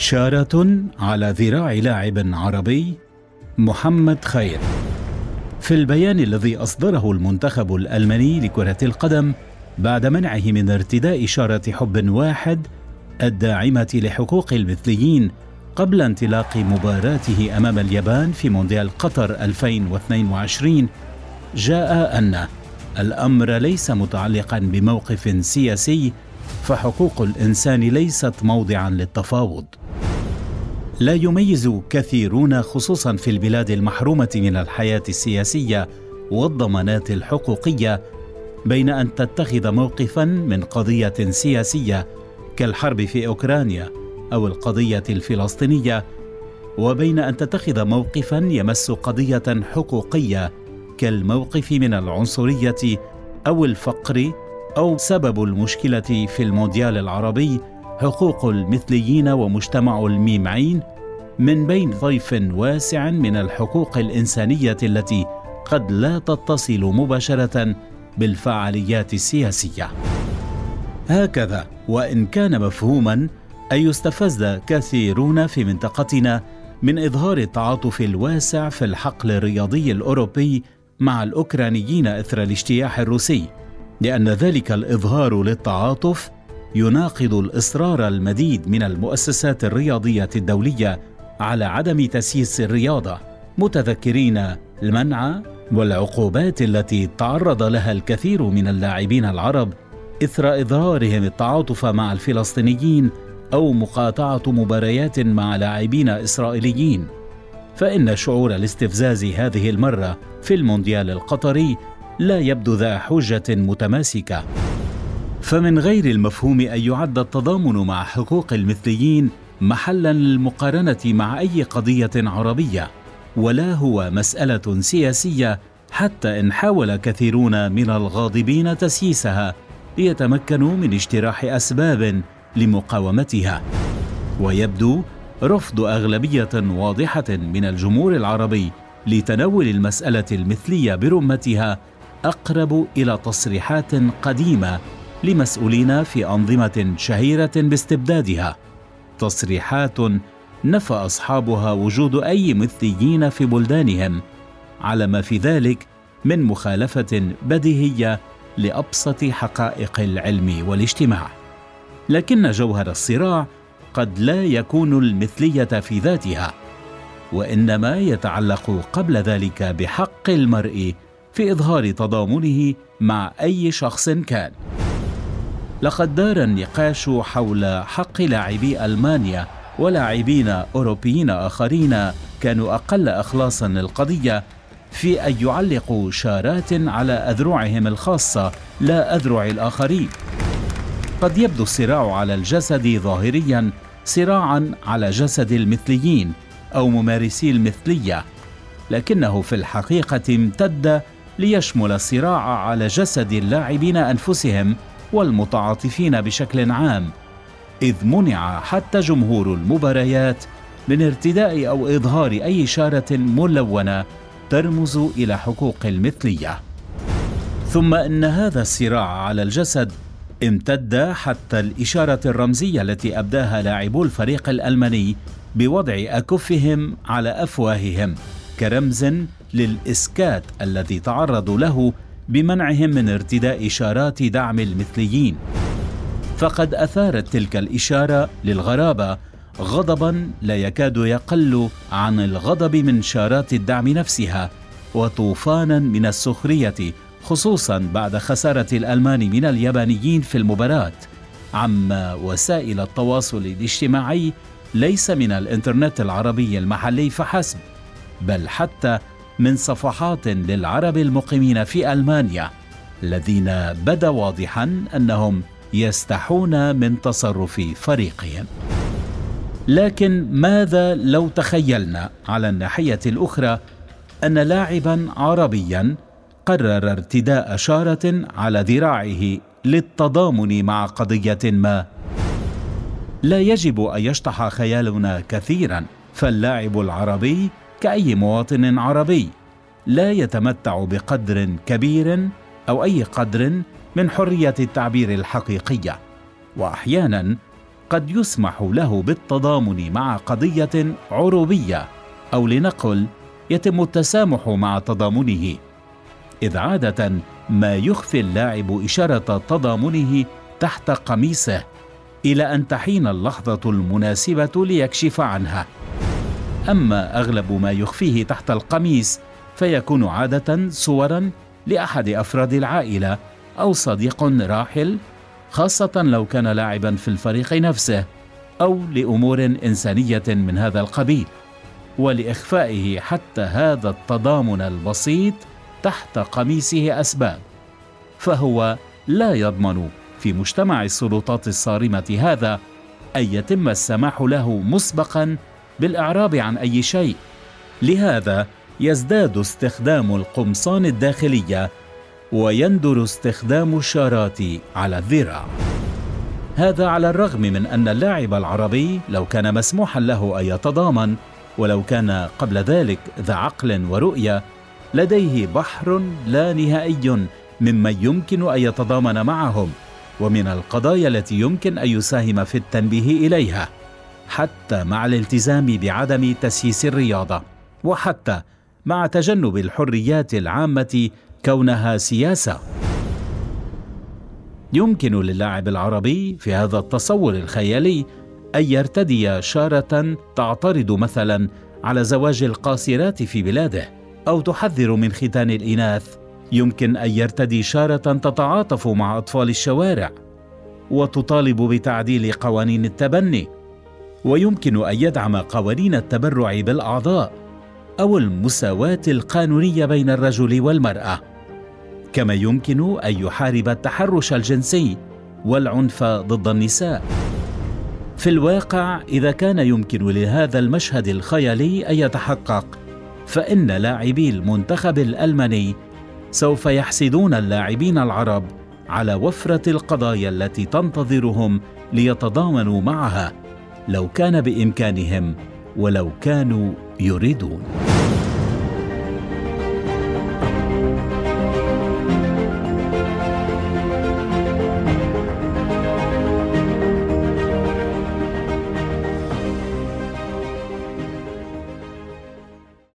شارة على ذراع لاعب عربي محمد خير. في البيان الذي أصدره المنتخب الألماني لكرة القدم بعد منعه من ارتداء إشارة حب واحد الداعمة لحقوق المثليين قبل انطلاق مباراته أمام اليابان في مونديال قطر 2022 جاء أن الأمر ليس متعلقا بموقف سياسي فحقوق الإنسان ليست موضعا للتفاوض. لا يميز كثيرون خصوصا في البلاد المحرومة من الحياة السياسية والضمانات الحقوقية بين أن تتخذ موقفا من قضية سياسية كالحرب في أوكرانيا أو القضية الفلسطينية وبين أن تتخذ موقفا يمس قضية حقوقية كالموقف من العنصرية أو الفقر أو سبب المشكلة في المونديال العربي حقوق المثليين ومجتمع الميم عين من بين طيف واسع من الحقوق الإنسانية التي قد لا تتصل مباشرة بالفعاليات السياسية. هكذا وإن كان مفهوما ان يستفز كثيرون في منطقتنا من إظهار التعاطف الواسع في الحقل الرياضي الأوروبي مع الأوكرانيين إثر الاجتياح الروسي لأن ذلك الإظهار للتعاطف يناقض الإصرار المديد من المؤسسات الرياضية الدولية على عدم تسييس الرياضة متذكرين المنع والعقوبات التي تعرض لها الكثير من اللاعبين العرب إثر إظهارهم التعاطف مع الفلسطينيين أو مقاطعة مباريات مع لاعبين إسرائيليين. فإن شعور الاستفزاز هذه المرة في المونديال القطري لا يبدو ذا حجة متماسكة. فمن غير المفهوم أن يعد التضامن مع حقوق المثليين محلا للمقارنة مع أي قضية عربية ولا هو مسألة سياسية حتى إن حاول كثيرون من الغاضبين تسييسها ليتمكنوا من اجتراح أسباب لمقاومتها. ويبدو رفض أغلبية واضحة من الجمهور العربي لتناول المسألة المثلية برمتها أقرب إلى تصريحات قديمة لمسؤولين في أنظمة شهيرة باستبدادها. تصريحات نفى أصحابها وجود أي مثليين في بلدانهم. على ما في ذلك من مخالفة بديهية لأبسط حقائق العلم والاجتماع. لكن جوهر الصراع قد لا يكون المثلية في ذاتها وإنما يتعلق قبل ذلك بحق المرء في إظهار تضامنه مع أي شخص كان. لقد دار النقاش حول حق لاعبي ألمانيا ولاعبين أوروبيين آخرين كانوا أقل اخلاصا للقضية في أن يعلقوا شارات على أذرعهم الخاصة لا أذرع الآخرين. قد يبدو الصراع على الجسد ظاهريا صراعا على جسد المثليين أو ممارسي المثلية لكنه في الحقيقة امتد ليشمل الصراع على جسد اللاعبين أنفسهم والمتعاطفين بشكل عام إذ منع حتى جمهور المباريات من ارتداء أو إظهار أي إشارة ملونة ترمز إلى حقوق المثلية. ثم إن هذا الصراع على الجسد امتد حتى الإشارة الرمزية التي أبداها لاعبو الفريق الألماني بوضع أكفهم على أفواههم كرمز للإسكات الذي تعرضوا له بمنعهم من ارتداء إشارات دعم المثليين. فقد أثارت تلك الإشارة للغرابة غضبا لا يكاد يقل عن الغضب من شارات الدعم نفسها وطوفانا من السخرية خصوصا بعد خسارة الألمان من اليابانيين في المباراة. عما وسائل التواصل الاجتماعي ليس من الإنترنت العربي المحلي فحسب بل حتى من صفحات للعرب المقيمين في ألمانيا الذين بدا واضحا أنهم يستحون من تصرف فريقهم. لكن ماذا لو تخيلنا على الناحية الأخرى أن لاعبا عربيا قرر ارتداء شاره على ذراعه للتضامن مع قضية ما لا يجب أن يشطح خيالنا كثيرا فاللاعب العربي كأي مواطن عربي لا يتمتع بقدر كبير أو أي قدر من حرية التعبير الحقيقيه وأحيانا قد يسمح له بالتضامن مع قضية عروبية أو لنقل يتم التسامح مع تضامنه. إذ عادة ما يخفي اللاعب إشارة تضامنه تحت قميصه إلى أن تحين اللحظة المناسبة ليكشف عنها. أما أغلب ما يخفيه تحت القميص فيكون عادة صورا لأحد أفراد العائلة أو صديق راحل خاصة لو كان لاعبا في الفريق نفسه أو لأمور إنسانية من هذا القبيل ولإخفائه حتى هذا التضامن البسيط تحت قميصه أسباب. فهو لا يضمن في مجتمع السلطات الصارمة هذا أن يتم السماح له مسبقا بالإعراب عن أي شيء. لهذا يزداد استخدام القمصان الداخلية ويندر استخدام الشارات على الذراع هذا على الرغم من أن اللاعب العربي لو كان مسموحا له أن يتضامن ولو كان قبل ذلك ذا عقل ورؤية لديه بحر لا نهائي ممن يمكن أن يتضامن معهم ومن القضايا التي يمكن أن يساهم في التنبيه إليها. حتى مع الالتزام بعدم تسييس الرياضة وحتى مع تجنب الحريات العامة كونها سياسة. يمكن للاعب العربي في هذا التصور الخيالي أن يرتدي شارة تعترض مثلا على زواج القاصرات في بلاده أو تحذر من ختان الإناث. يمكن أن يرتدي شارة تتعاطف مع أطفال الشوارع وتطالب بتعديل قوانين التبني. ويمكن أن يدعم قوانين التبرع بالأعضاء أو المساواة القانونية بين الرجل والمرأة. كما يمكن أن يحارب التحرش الجنسي والعنف ضد النساء. في الواقع إذا كان يمكن لهذا المشهد الخيالي أن يتحقق فإن لاعبي المنتخب الألماني سوف يحسدون اللاعبين العرب على وفرة القضايا التي تنتظرهم ليتضامنوا معها. لو كان بإمكانهم ولو كانوا يريدون.